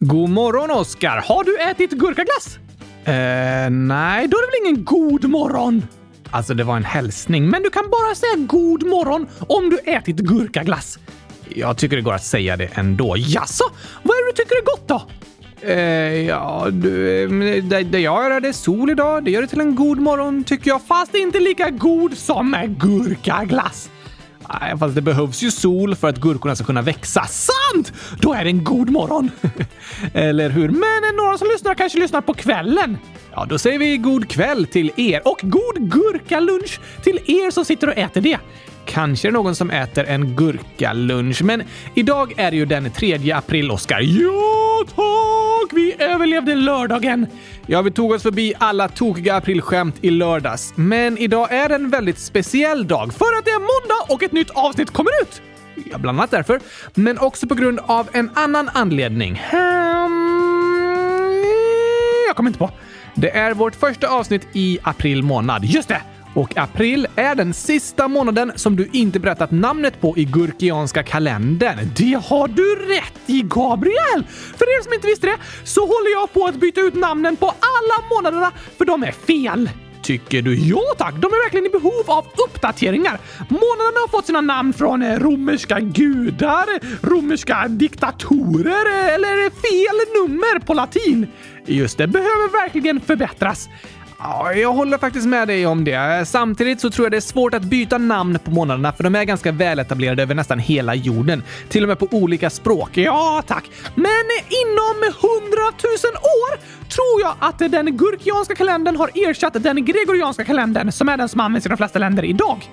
God morgon, Oskar! Har du ätit gurkaglass? Eh, nej, då är det väl ingen god morgon? Alltså, det var en hälsning, men du kan bara säga god morgon om du ätit gurkaglass. Jag tycker det går att säga det ändå. Jaså? Vad är det du tycker är gott då? Eh, ja, du, eh, det, det jag gör är det sol idag. Det gör det till en god morgon tycker jag, fast inte lika god som med gurkaglass. Nej, fast det behövs ju sol för att gurkorna ska kunna växa. Sant! Då är det en god morgon. Eller hur? Men några som lyssnar kanske lyssnar på kvällen. Ja, då säger vi god kväll till er och god gurkalunch till er som sitter och äter det. Kanske är det någon som äter en gurkalunch, men idag är det ju den 3 april, Oskar. Ja, tack! Vi överlevde lördagen. Ja, vi tog oss förbi alla tokiga aprilskämt i lördags, men idag är en väldigt speciell dag för att det är måndag och ett nytt avsnitt kommer ut. Ja, bland annat därför, men också på grund av en annan anledning. Hmm, jag kommer inte på. Det är vårt första avsnitt i april månad. Just det! Och april är den sista månaden som du inte berättat namnet på i gurkianska kalendern. Det har du rätt i, Gabriel! För er som inte visste det så håller jag på att byta ut namnen på alla månaderna för de är fel. Tycker du? Ja tack! De är verkligen i behov av uppdateringar. Månaderna har fått sina namn från eh, romerska gudar, romerska diktatorer eh, eller fel nummer på latin. Just det, behöver verkligen förbättras. Ja, jag håller faktiskt med dig om det. Samtidigt så tror jag det är svårt att byta namn på månaderna för de är ganska väletablerade över nästan hela jorden. Till och med på olika språk. Ja, tack. Men inom hundratusen år tror jag att den gurkianska kalendern har ersatt den gregorianska kalendern som är den som används i de flesta länder idag.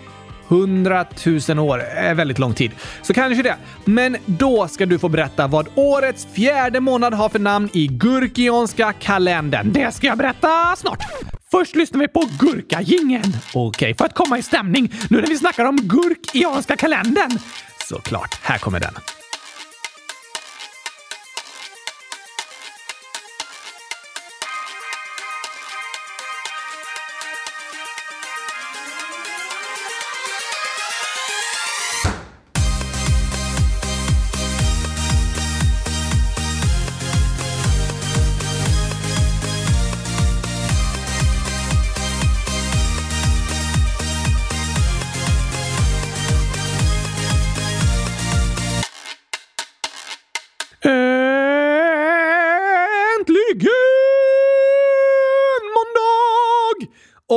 100 000 år är väldigt lång tid. Så kanske det. Men då ska du få berätta vad årets fjärde månad har för namn i gurkianska kalendern. Det ska jag berätta snart. Först lyssnar vi på gurkagingen. Okej, okay, för att komma i stämning nu när vi snackar om gurkianska kalendern. Såklart, här kommer den.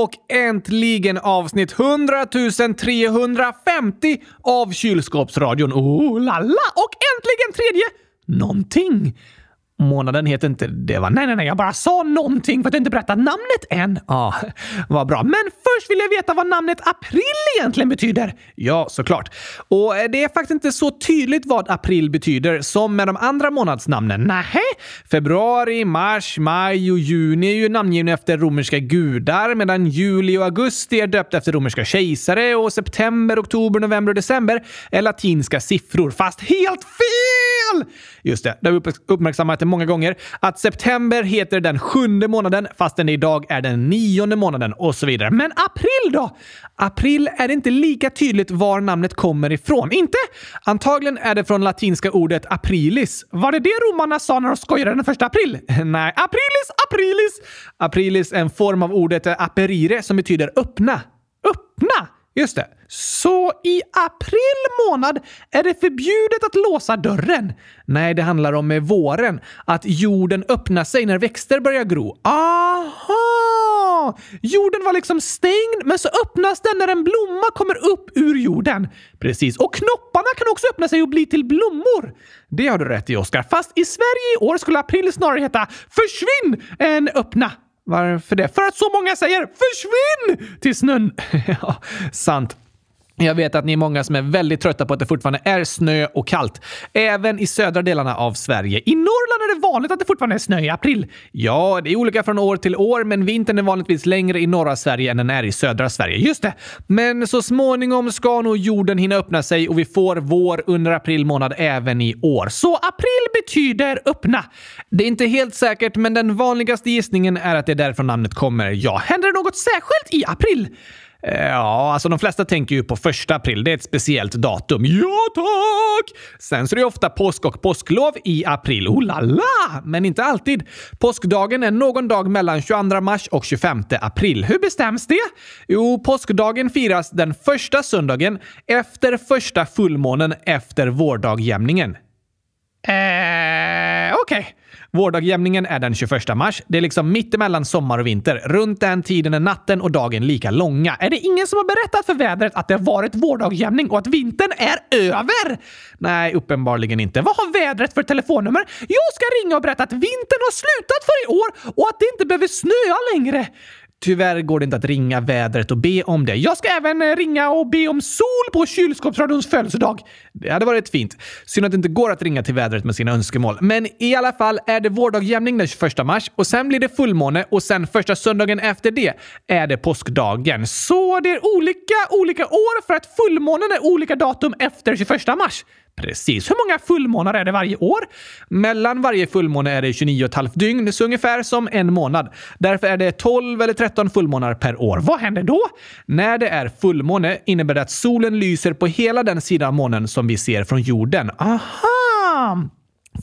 Och äntligen avsnitt 100 350 av Kylskåpsradion. Oh la la! Och äntligen tredje någonting. Månaden heter inte det va? Nej, nej, nej, jag bara sa någonting för att inte berättat namnet än. Ja, vad bra. Men först vill jag veta vad namnet april egentligen betyder. Ja, såklart. Och eh, det är faktiskt inte så tydligt vad april betyder som med de andra månadsnamnen. Nähä? Februari, mars, maj och juni är ju namngivna efter romerska gudar medan juli och augusti är döpta efter romerska kejsare och september, oktober, november och december är latinska siffror. Fast helt fel! Just det, det har vi uppmärksammat många gånger att september heter den sjunde månaden fastän det idag är den nionde månaden och så vidare. Men april då? April är inte lika tydligt var namnet kommer ifrån. Inte? Antagligen är det från latinska ordet aprilis. Var det det romarna sa när de skojade den första april? Nej, aprilis, aprilis! Aprilis är en form av ordet aperire som betyder öppna. Öppna! Just det. Så i april månad är det förbjudet att låsa dörren? Nej, det handlar om med våren. Att jorden öppnar sig när växter börjar gro. Aha! Jorden var liksom stängd, men så öppnas den när en blomma kommer upp ur jorden. Precis. Och knopparna kan också öppna sig och bli till blommor. Det har du rätt i, Oskar. Fast i Sverige i år skulle april snarare heta “försvinn” än “öppna”. Varför det? För att så många säger “försvinn” till snön. ja, sant. Jag vet att ni är många som är väldigt trötta på att det fortfarande är snö och kallt. Även i södra delarna av Sverige. I Norrland är det vanligt att det fortfarande är snö i april. Ja, det är olika från år till år, men vintern är vanligtvis längre i norra Sverige än den är i södra Sverige. Just det. Men så småningom ska nog jorden hinna öppna sig och vi får vår under april månad även i år. Så april betyder öppna. Det är inte helt säkert, men den vanligaste gissningen är att det är därifrån namnet kommer. Ja, händer det något särskilt i april? Eh, ja, alltså de flesta tänker ju på första april. Det är ett speciellt datum. Ja, tack! Sen så är det ofta påsk och påsklov i april. Oh la la! Men inte alltid. Påskdagen är någon dag mellan 22 mars och 25 april. Hur bestäms det? Jo, påskdagen firas den första söndagen efter första fullmånen efter vårdagjämningen. Eh, okej. Okay. Vårdagjämningen är den 21 mars. Det är liksom mittemellan sommar och vinter. Runt den tiden är natten och dagen lika långa. Är det ingen som har berättat för vädret att det har varit vårdagjämning och att vintern är över? Nej, uppenbarligen inte. Vad har vädret för telefonnummer? Jag ska ringa och berätta att vintern har slutat för i år och att det inte behöver snöa längre. Tyvärr går det inte att ringa vädret och be om det. Jag ska även eh, ringa och be om sol på kylskåpsradions födelsedag. Det hade varit fint. Synd att det inte går att ringa till vädret med sina önskemål. Men i alla fall är det vårdagjämning den 21 mars och sen blir det fullmåne och sen första söndagen efter det är det påskdagen. Så det är olika olika år för att fullmånen är olika datum efter 21 mars. Precis. Hur många fullmånar är det varje år? Mellan varje fullmåne är det 29,5 dygn, så ungefär som en månad. Därför är det 12 eller 13 fullmånar per år. Vad händer då? När det är fullmåne innebär det att solen lyser på hela den sida av månen som vi ser från jorden. Aha!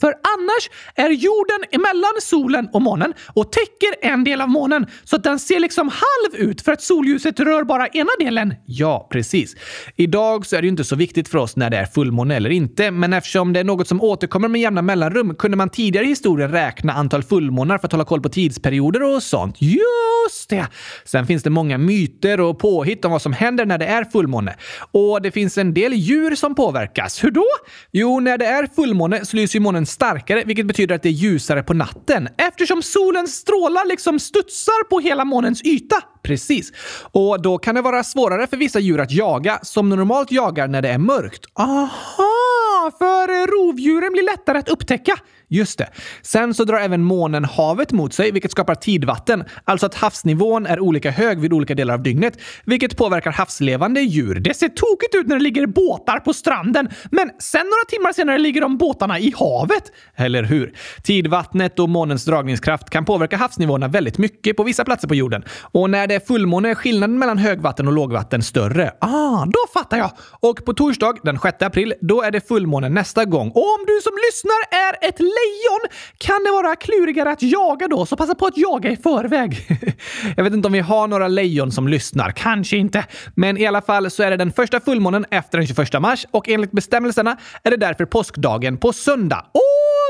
För annars är jorden emellan solen och månen och täcker en del av månen så att den ser liksom halv ut för att solljuset rör bara ena delen. Ja, precis. Idag så är det ju inte så viktigt för oss när det är fullmåne eller inte, men eftersom det är något som återkommer med jämna mellanrum kunde man tidigare i historien räkna antal fullmånar för att hålla koll på tidsperioder och sånt. Just det! Sen finns det många myter och påhitt om vad som händer när det är fullmåne. Och det finns en del djur som påverkas. Hur då? Jo, när det är fullmåne så lyser ju månen starkare, vilket betyder att det är ljusare på natten eftersom solens strålar liksom studsar på hela månens yta. Precis. Och då kan det vara svårare för vissa djur att jaga som normalt jagar när det är mörkt. Aha! För rovdjuren blir lättare att upptäcka. Just det. Sen så drar även månen havet mot sig, vilket skapar tidvatten. Alltså att havsnivån är olika hög vid olika delar av dygnet, vilket påverkar havslevande djur. Det ser tokigt ut när det ligger båtar på stranden, men sen några timmar senare ligger de båtarna i havet. Eller hur? Tidvattnet och månens dragningskraft kan påverka havsnivåerna väldigt mycket på vissa platser på jorden. Och när det är fullmåne är skillnaden mellan högvatten och lågvatten större. Ah, då fattar jag! Och på torsdag den 6 april, då är det fullmåne nästa gång. Och om du som lyssnar är ett lejon kan det vara klurigare att jaga då, så passa på att jaga i förväg. Jag vet inte om vi har några lejon som lyssnar. Kanske inte. Men i alla fall så är det den första fullmånen efter den 21 mars och enligt bestämmelserna är det därför påskdagen på söndag.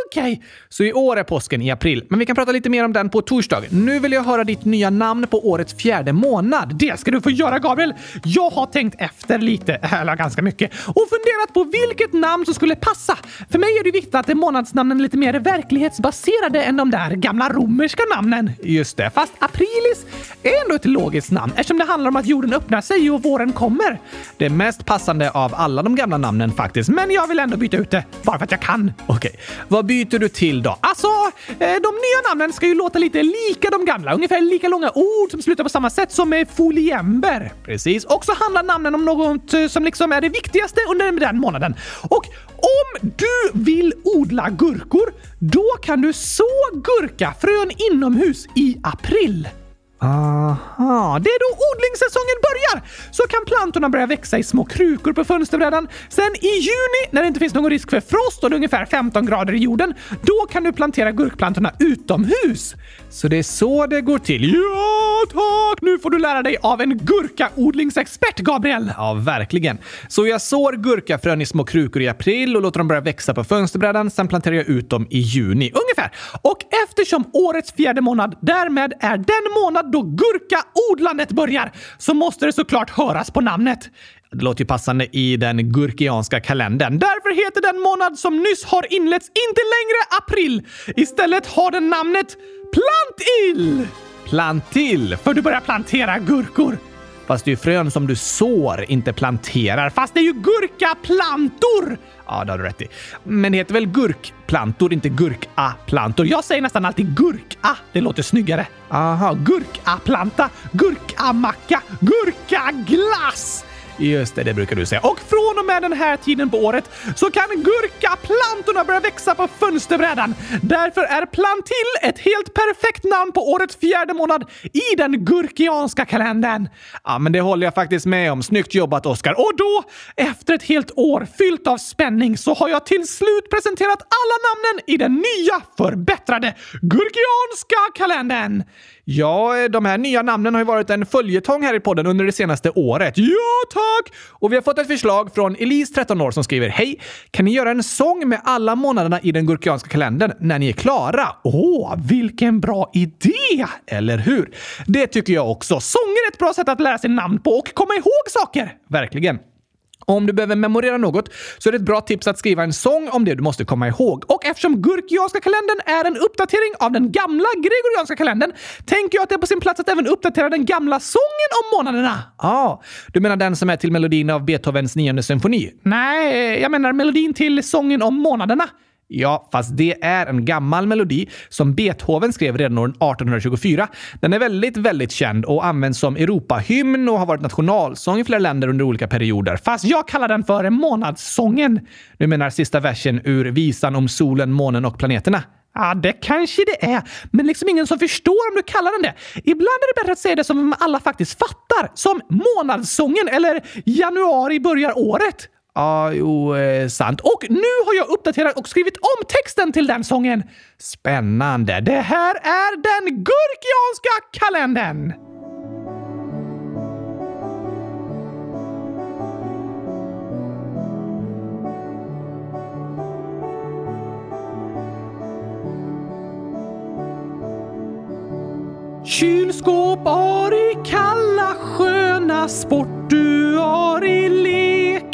Okej, okay. så i år är påsken i april, men vi kan prata lite mer om den på torsdag. Nu vill jag höra ditt nya namn på årets fjärde månad. Det ska du få göra, Gabriel! Jag har tänkt efter lite, eller ganska mycket, och funderat på vilket namn som skulle passa. För mig är det viktigt att månadsnamnen är lite mer verklighetsbaserade än de där gamla romerska namnen. Just det, fast aprilis är ändå ett logiskt namn eftersom det handlar om att jorden öppnar sig och våren kommer. Det mest passande av alla de gamla namnen faktiskt, men jag vill ändå byta ut det bara för att jag kan. Okej, okay. vad byter du till då? Alltså, eh, de nya namnen ska ju låta lite lika de gamla. Ungefär lika långa ord som slutar på samma sätt som med foliember. Precis. Och så handlar namnen om något eh, som liksom är det viktigaste under den månaden. Och om du vill odla gurkor, då kan du så gurkafrön inomhus i april. Aha, det är då odlingssäsongen börjar! Så kan plantorna börja växa i små krukor på fönsterbrädan. Sen i juni, när det inte finns någon risk för frost och det är ungefär 15 grader i jorden, då kan du plantera gurkplantorna utomhus. Så det är så det går till. Ja, tack! Nu får du lära dig av en gurkaodlingsexpert, Gabriel! Ja, verkligen. Så jag sår gurkafrön i små krukor i april och låter dem börja växa på fönsterbrädan. Sen planterar jag ut dem i juni, ungefär. Och eftersom årets fjärde månad därmed är den månad då gurkaodlandet börjar så måste det såklart höras på namnet. Det låter ju passande i den gurkianska kalendern. Därför heter den månad som nyss har inletts inte längre april. Istället har den namnet Plantil! Plantil, för du börjar plantera gurkor. Fast det är ju frön som du sår, inte planterar. Fast det är ju gurkaplantor! Ja, det har du rätt i. Men det heter väl gurkplantor, inte gurkaplantor? Jag säger nästan alltid gurka. Det låter snyggare. Aha, gurkaplanta, gurkamacka, gurkaglass! Just det, det brukar du säga. Och från och med den här tiden på året så kan gurkaplantorna börja växa på fönsterbrädan. Därför är plantill ett helt perfekt namn på årets fjärde månad i den gurkianska kalendern. Ja, men det håller jag faktiskt med om. Snyggt jobbat, Oskar. Och då, efter ett helt år fyllt av spänning, så har jag till slut presenterat alla namnen i den nya förbättrade gurkianska kalendern. Ja, eh, de här nya namnen har ju varit en följetong här i podden under det senaste året. Ja, tack! Och vi har fått ett förslag från Elise, 13 år, som skriver Hej! Kan ni göra en sång med alla månaderna i den gurkianska kalendern när ni är klara? Åh, vilken bra idé! Eller hur? Det tycker jag också. Sånger är ett bra sätt att lära sig namn på och komma ihåg saker. Verkligen. Om du behöver memorera något så är det ett bra tips att skriva en sång om det du måste komma ihåg. Och eftersom gurkianska kalendern är en uppdatering av den gamla gregorianska kalendern tänker jag att det är på sin plats att även uppdatera den gamla sången om månaderna. Ja, ah, du menar den som är till melodin av Beethovens nionde symfoni? Nej, jag menar melodin till sången om månaderna. Ja, fast det är en gammal melodi som Beethoven skrev redan år 1824. Den är väldigt, väldigt känd och används som Europahymn och har varit nationalsång i flera länder under olika perioder. Fast jag kallar den för månadssången. Du menar sista versen ur visan om solen, månen och planeterna? Ja, det kanske det är, men liksom ingen som förstår om du kallar den det. Ibland är det bättre att säga det som alla faktiskt fattar, som månadssången eller januari börjar året. Ja, jo, eh, sant. Och nu har jag uppdaterat och skrivit om texten till den sången. Spännande. Det här är den gurkianska kalendern. Kylskåp har i kalla sköna sport du har i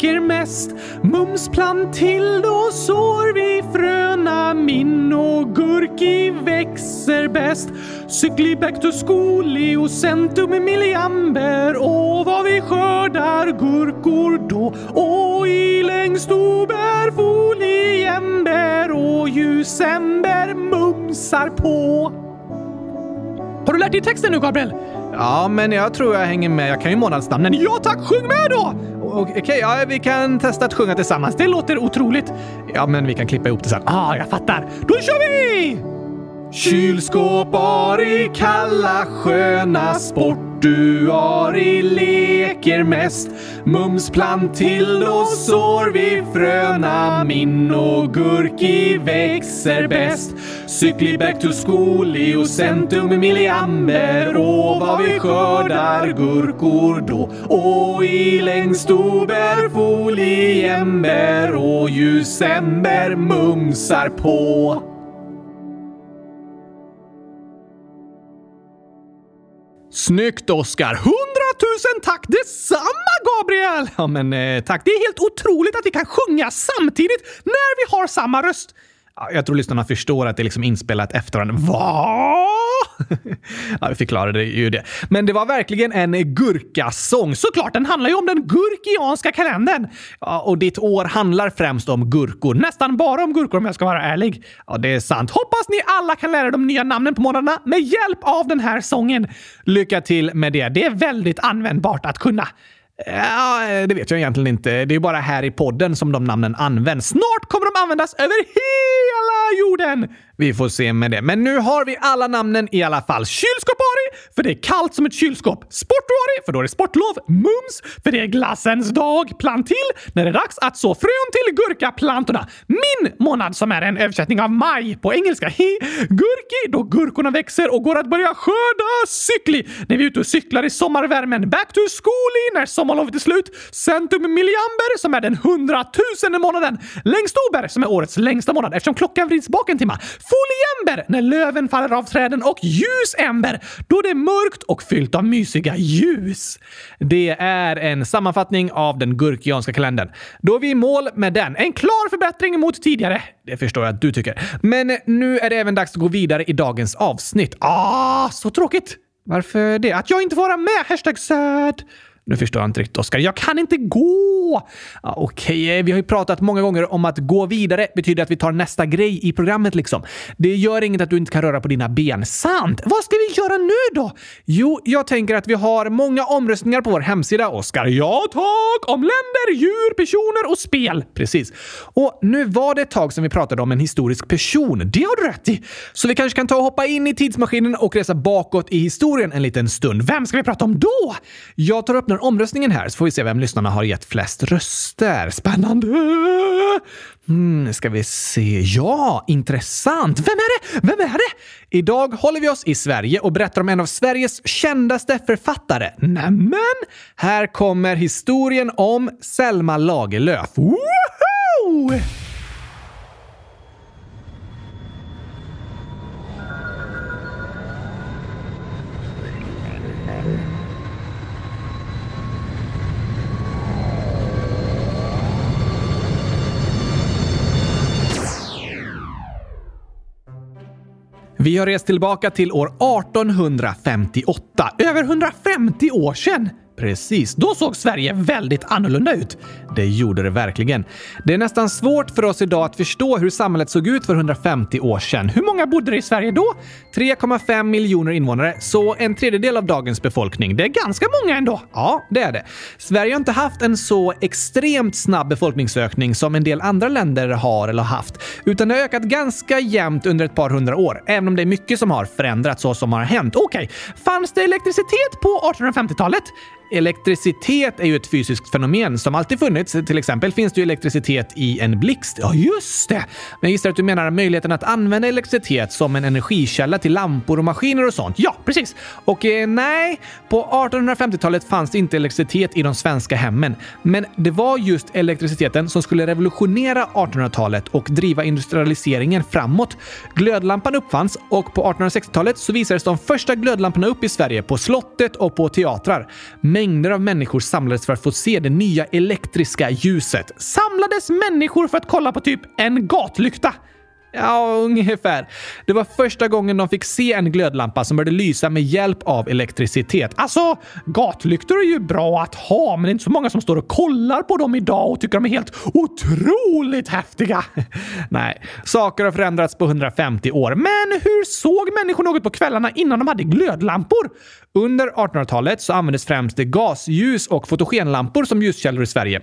leker mest. Mums till, då sår vi fröna min och gurki växer bäst. Cyklibactus back och centum milliamber Åh, vad vi skördar gurkor då Åh, i längst ober foliember och ljusember mumsar på. Har du lärt dig texten nu, Gabriel? Ja, men jag tror jag hänger med. Jag kan ju månadsnamnen. Ja tack, sjung med då! Okej, okay, ja, vi kan testa att sjunga tillsammans. Det låter otroligt. Ja, men vi kan klippa ihop det sen. Ah, jag fattar. Då kör vi! Kylskåp i kalla sköna sport sportuari leker mest. Mums till och sår vi fröna min och gurki växer bäst. Cykli back to school och centum milliamber och vad vi skördar gurkor då. Och i längst ober foliember och ljusember mumsar på. Snyggt Oskar! Hundratusen tack detsamma Gabriel! Ja men eh, tack, det är helt otroligt att vi kan sjunga samtidigt när vi har samma röst. Jag tror lyssnarna förstår att det är liksom inspelat efter varandra. Ja, vi förklarade ju det. Men det var verkligen en gurkasång. Såklart, den handlar ju om den gurkianska kalendern. Ja, och ditt år handlar främst om gurkor. Nästan bara om gurkor om jag ska vara ärlig. Ja, det är sant. Hoppas ni alla kan lära er de nya namnen på månaderna med hjälp av den här sången. Lycka till med det. Det är väldigt användbart att kunna. Ja, det vet jag egentligen inte. Det är bara här i podden som de namnen används. Snart kommer de användas över hela jorden! Vi får se med det. Men nu har vi alla namnen i alla fall. Kylskåpari, för det är kallt som ett kylskåp. Sportuari, för då är det sportlov. Mums, för det är glassens dag. Plantill, när det är dags att så frön till gurkaplantorna. Min månad, som är en översättning av maj på engelska. He-gurki, då gurkorna växer och går att börja skörda. Cykli, när vi är ute och cyklar i sommarvärmen. Back to school när sommarlovet är slut. Centum milliamber, som är den hundratusende månaden. Längstober, som är årets längsta månad eftersom klockan vrids bak en timma. Foliember när löven faller av träden och ljusember då det är mörkt och fyllt av mysiga ljus. Det är en sammanfattning av den gurkianska kalendern. Då är vi i mål med den. En klar förbättring mot tidigare. Det förstår jag att du tycker. Men nu är det även dags att gå vidare i dagens avsnitt. Ah, så tråkigt! Varför det? Att jag inte får vara med? Hashtag sad. Nu förstår jag inte riktigt, Oskar. Jag kan inte gå! Ja, Okej, okay. vi har ju pratat många gånger om att gå vidare betyder att vi tar nästa grej i programmet liksom. Det gör inget att du inte kan röra på dina ben. Sant! Vad ska vi göra nu då? Jo, jag tänker att vi har många omröstningar på vår hemsida, Oskar. Ja, tack! Om länder, djur, personer och spel. Precis. Och nu var det ett tag som vi pratade om en historisk person. Det har du rätt i. Så vi kanske kan ta och hoppa in i tidsmaskinen och resa bakåt i historien en liten stund. Vem ska vi prata om då? Jag tar upp öppnar omröstningen här så får vi se vem lyssnarna har gett flest röster. Spännande! Mm, ska vi se. Ja, intressant. Vem är det? Vem är det? Idag håller vi oss i Sverige och berättar om en av Sveriges kändaste författare. Nämen! Här kommer historien om Selma Lagerlöf. Woho! Vi har rest tillbaka till år 1858. Över 150 år sedan! Precis, då såg Sverige väldigt annorlunda ut. Det gjorde det verkligen. Det är nästan svårt för oss idag att förstå hur samhället såg ut för 150 år sedan. Hur många bodde det i Sverige då? 3,5 miljoner invånare, så en tredjedel av dagens befolkning. Det är ganska många ändå. Ja, det är det. Sverige har inte haft en så extremt snabb befolkningsökning som en del andra länder har eller har haft, utan det har ökat ganska jämnt under ett par hundra år, även om det är mycket som har förändrats och som har hänt. Okej, okay. fanns det elektricitet på 1850-talet? Elektricitet är ju ett fysiskt fenomen som alltid funnits. Till exempel finns det ju elektricitet i en blixt. Ja, just det! Men jag gissar att du menar möjligheten att använda elektricitet som en energikälla till lampor och maskiner och sånt. Ja, precis! Och eh, nej, på 1850-talet fanns det inte elektricitet i de svenska hemmen. Men det var just elektriciteten som skulle revolutionera 1800-talet och driva industrialiseringen framåt. Glödlampan uppfanns och på 1860-talet så visades de första glödlamporna upp i Sverige på slottet och på teatrar. Mängder av människor samlades för att få se det nya elektriska ljuset. Samlades människor för att kolla på typ en gatlykta? Ja, ungefär. Det var första gången de fick se en glödlampa som började lysa med hjälp av elektricitet. Alltså, gatlyktor är ju bra att ha, men det är inte så många som står och kollar på dem idag och tycker de är helt otroligt häftiga. Nej, saker har förändrats på 150 år. Men hur såg människor något på kvällarna innan de hade glödlampor? Under 1800-talet så användes främst gasljus och fotogenlampor som ljuskällor i Sverige.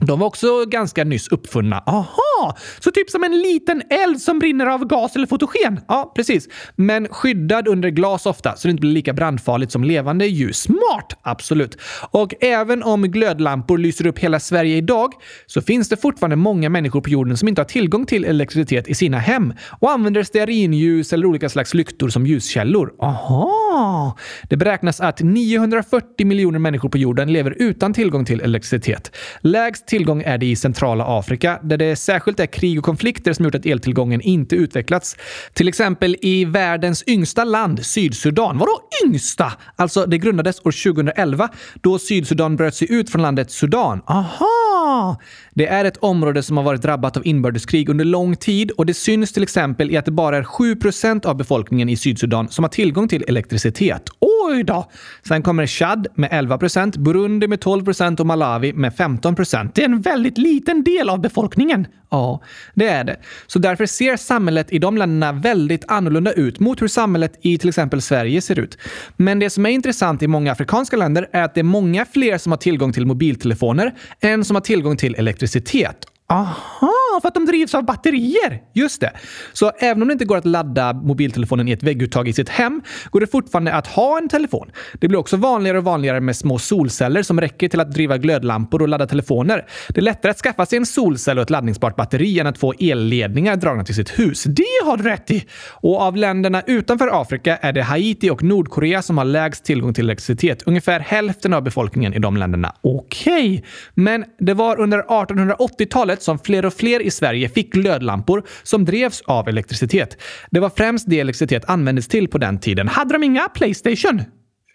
De var också ganska nyss uppfunna. Aha! Så typ som en liten eld som brinner av gas eller fotogen? Ja, precis. Men skyddad under glas ofta, så det inte blir lika brandfarligt som levande ljus. Smart! Absolut. Och även om glödlampor lyser upp hela Sverige idag så finns det fortfarande många människor på jorden som inte har tillgång till elektricitet i sina hem och använder stearinljus eller olika slags lyktor som ljuskällor. Aha! Det beräknas att 940 miljoner människor på jorden lever utan tillgång till elektricitet. Lägst tillgång är det i centrala Afrika, där det särskilt är krig och konflikter som gjort att eltillgången inte utvecklats. Till exempel i världens yngsta land, Sydsudan. Vadå yngsta? Alltså, det grundades år 2011 då Sydsudan bröt sig ut från landet Sudan. Aha! Det är ett område som har varit drabbat av inbördeskrig under lång tid och det syns till exempel i att det bara är 7% av befolkningen i Sydsudan som har tillgång till elektricitet. Oj då! Sen kommer Chad med 11% Burundi med 12% och Malawi med 15 det är en väldigt liten del av befolkningen. Ja, det är det. Så därför ser samhället i de länderna väldigt annorlunda ut mot hur samhället i till exempel Sverige ser ut. Men det som är intressant i många afrikanska länder är att det är många fler som har tillgång till mobiltelefoner än som har tillgång till elektricitet. Aha, för att de drivs av batterier! Just det. Så även om det inte går att ladda mobiltelefonen i ett vägguttag i sitt hem går det fortfarande att ha en telefon. Det blir också vanligare och vanligare med små solceller som räcker till att driva glödlampor och ladda telefoner. Det är lättare att skaffa sig en solcell och ett laddningsbart batteri än att få elledningar dragna till sitt hus. Det har du rätt i! Och av länderna utanför Afrika är det Haiti och Nordkorea som har lägst tillgång till elektricitet. Ungefär hälften av befolkningen i de länderna. Okej, okay. men det var under 1880-talet som fler och fler i Sverige fick glödlampor som drevs av elektricitet. Det var främst det elektricitet användes till på den tiden. Hade de inga Playstation?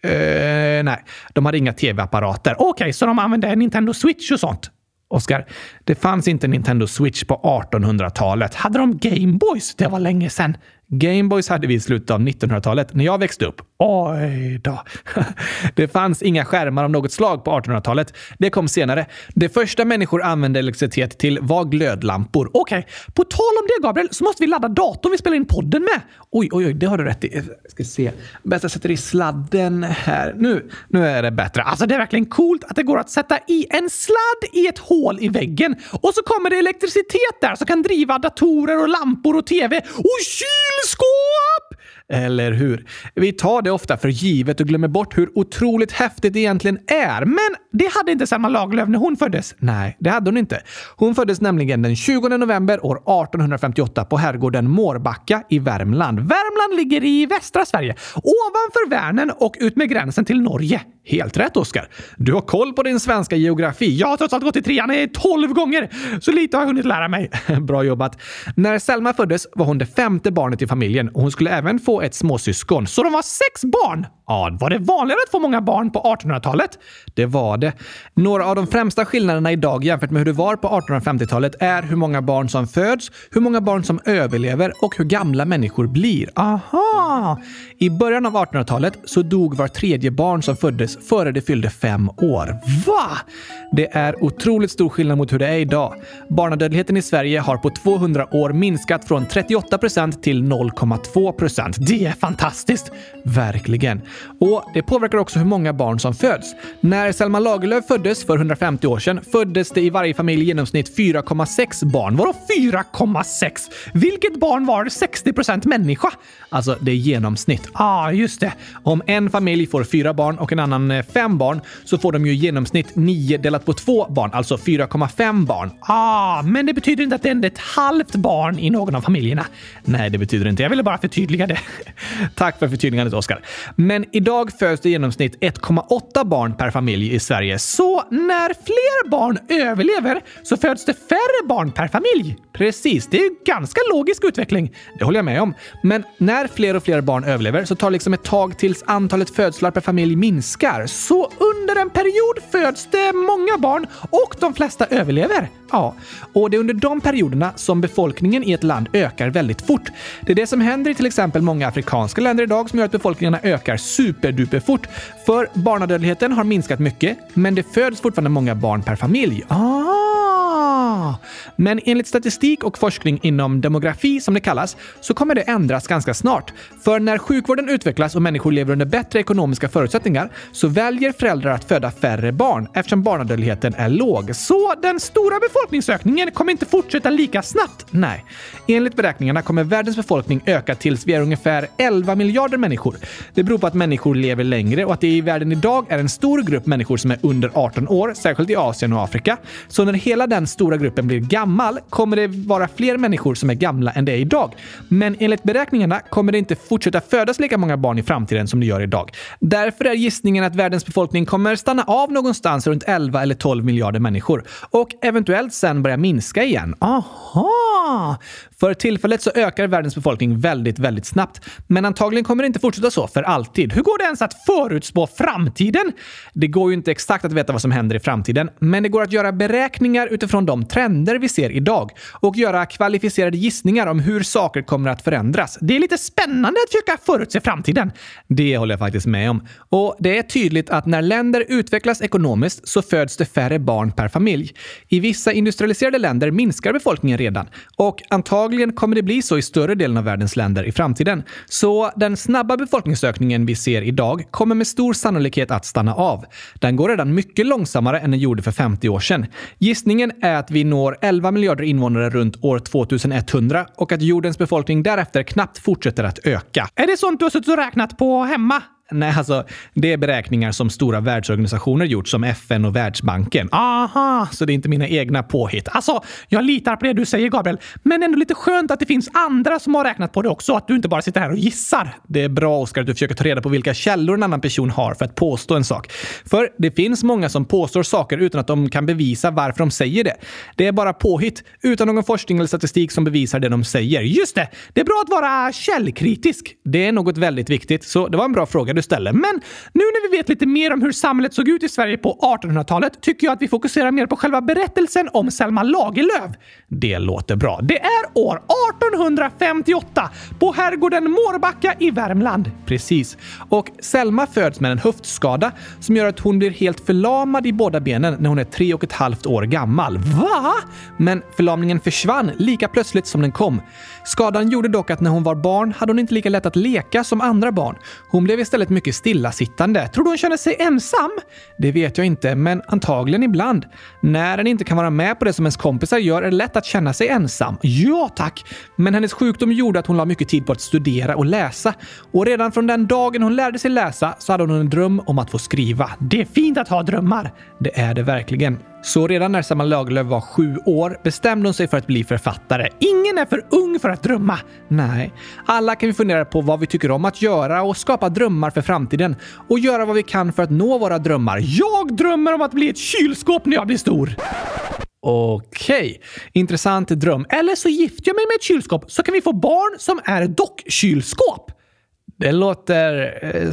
Uh, nej, de hade inga tv-apparater. Okej, okay, så de använde Nintendo Switch och sånt? Oskar, det fanns inte Nintendo Switch på 1800-talet. Hade de Gameboys? Det var länge sedan. Gameboys hade vi i slutet av 1900-talet när jag växte upp. Oj då. Det fanns inga skärmar av något slag på 1800-talet. Det kom senare. Det första människor använde elektricitet till var glödlampor. Okej, okay. på tal om det Gabriel så måste vi ladda datorn vi spelar in podden med. Oj, oj, oj, det har du rätt i. Jag ska se. Bäst jag sätter i sladden här. Nu, nu är det bättre. Alltså, det är verkligen coolt att det går att sätta i en sladd i ett hål i väggen och så kommer det elektricitet där som kan driva datorer och lampor och tv och kyl! Kylskåp! Eller hur? Vi tar det ofta för givet och glömmer bort hur otroligt häftigt det egentligen är. Men det hade inte Selma Lagerlöf när hon föddes. Nej, det hade hon inte. Hon föddes nämligen den 20 november år 1858 på herrgården Mårbacka i Värmland. Värmland ligger i västra Sverige, ovanför Värnen och ut med gränsen till Norge. Helt rätt, Oskar. Du har koll på din svenska geografi. Jag har trots allt gått i trean 12 gånger, så lite har jag hunnit lära mig. Bra jobbat. När Selma föddes var hon det femte barnet i familjen och hon skulle även få ett småsyskon, så de var sex barn. Ja, var det vanligare att få många barn på 1800-talet? Det var det. Några av de främsta skillnaderna idag jämfört med hur det var på 1850-talet är hur många barn som föds, hur många barn som överlever och hur gamla människor blir. Aha! I början av 1800-talet så dog var tredje barn som föddes före de fyllde fem år. Va? Det är otroligt stor skillnad mot hur det är idag. Barnadödligheten i Sverige har på 200 år minskat från 38 procent till 0,2 procent. Det är fantastiskt! Verkligen. Och det påverkar också hur många barn som föds. När Selma Lagerlöf föddes för 150 år sedan föddes det i varje familj i genomsnitt 4,6 barn. Vadå 4,6? Vilket barn var 60 procent människa? Alltså, det är genomsnitt. Ja, ah, just det. Om en familj får fyra barn och en annan man eh, fem barn så får de ju i genomsnitt 9 delat på två barn, alltså 4,5 barn. Ah, men det betyder inte att det är ett halvt barn i någon av familjerna. Nej, det betyder inte. Jag ville bara förtydliga det. Tack för förtydligandet, Oskar. Men idag föds det i genomsnitt 1,8 barn per familj i Sverige. Så när fler barn överlever så föds det färre barn per familj. Precis, det är ju ganska logisk utveckling. Det håller jag med om. Men när fler och fler barn överlever så tar det liksom ett tag tills antalet födslar per familj minskar. Så under en period föds det många barn och de flesta överlever. Ja, och det är under de perioderna som befolkningen i ett land ökar väldigt fort. Det är det som händer i till exempel många afrikanska länder idag som gör att befolkningarna ökar superduper fort. För barnadödligheten har minskat mycket, men det föds fortfarande många barn per familj. Ah! Men enligt statistik och forskning inom demografi, som det kallas, så kommer det ändras ganska snart. För när sjukvården utvecklas och människor lever under bättre ekonomiska förutsättningar så väljer föräldrar att föda färre barn eftersom barnadödligheten är låg. Så den stora befolkningsökningen kommer inte fortsätta lika snabbt. Nej. Enligt beräkningarna kommer världens befolkning öka tills vi är ungefär 11 miljarder människor. Det beror på att människor lever längre och att det i världen idag är en stor grupp människor som är under 18 år, särskilt i Asien och Afrika. Så när hela den stora gruppen blir gammal kommer det vara fler människor som är gamla än det är idag. Men enligt beräkningarna kommer det inte fortsätta födas lika många barn i framtiden som det gör idag. Därför är gissningen att världens befolkning kommer stanna av någonstans runt 11 eller 12 miljarder människor och eventuellt sen börja minska igen. Aha! För tillfället så ökar världens befolkning väldigt, väldigt snabbt. Men antagligen kommer det inte fortsätta så för alltid. Hur går det ens att förutspå framtiden? Det går ju inte exakt att veta vad som händer i framtiden, men det går att göra beräkningar utifrån de trender vi ser idag och göra kvalificerade gissningar om hur saker kommer att förändras. Det är lite spännande att försöka förutse framtiden. Det håller jag faktiskt med om. Och det är tydligt att när länder utvecklas ekonomiskt så föds det färre barn per familj. I vissa industrialiserade länder minskar befolkningen redan och antagligen kommer det bli så i större delen av världens länder i framtiden. Så den snabba befolkningsökningen vi ser idag kommer med stor sannolikhet att stanna av. Den går redan mycket långsammare än den gjorde för 50 år sedan. Gissningen är att vi når 11 miljarder invånare runt år 2100 och att jordens befolkning därefter knappt fortsätter att öka. Är det sånt du har suttit och räknat på hemma? Nej, alltså det är beräkningar som stora världsorganisationer gjort som FN och Världsbanken. Aha, så det är inte mina egna påhitt. Alltså, jag litar på det du säger Gabriel, men ändå lite skönt att det finns andra som har räknat på det också, att du inte bara sitter här och gissar. Det är bra Oskar att du försöker ta reda på vilka källor en annan person har för att påstå en sak. För det finns många som påstår saker utan att de kan bevisa varför de säger det. Det är bara påhitt, utan någon forskning eller statistik som bevisar det de säger. Just det! Det är bra att vara källkritisk. Det är något väldigt viktigt, så det var en bra fråga du istället. Men nu när vi vet lite mer om hur samhället såg ut i Sverige på 1800-talet tycker jag att vi fokuserar mer på själva berättelsen om Selma Lagerlöf. Det låter bra. Det är år 1858 på herrgården Mårbacka i Värmland. Precis. Och Selma föds med en höftskada som gör att hon blir helt förlamad i båda benen när hon är tre och ett halvt år gammal. Va? Men förlamningen försvann lika plötsligt som den kom. Skadan gjorde dock att när hon var barn hade hon inte lika lätt att leka som andra barn. Hon blev istället mycket stillasittande. Tror du hon känner sig ensam? Det vet jag inte, men antagligen ibland. När en inte kan vara med på det som ens kompisar gör är det lätt att känna sig ensam. Ja, tack! Men hennes sjukdom gjorde att hon la mycket tid på att studera och läsa. Och redan från den dagen hon lärde sig läsa så hade hon en dröm om att få skriva. Det är fint att ha drömmar! Det är det verkligen. Så redan när Selma Lagerlöf var sju år bestämde hon sig för att bli författare. Ingen är för ung för att drömma! Nej, alla kan vi fundera på vad vi tycker om att göra och skapa drömmar för framtiden och göra vad vi kan för att nå våra drömmar. Jag drömmer om att bli ett kylskåp när jag blir stor! Okej, okay. intressant dröm. Eller så gifter jag mig med ett kylskåp så kan vi få barn som är dockkylskåp. Det låter eh,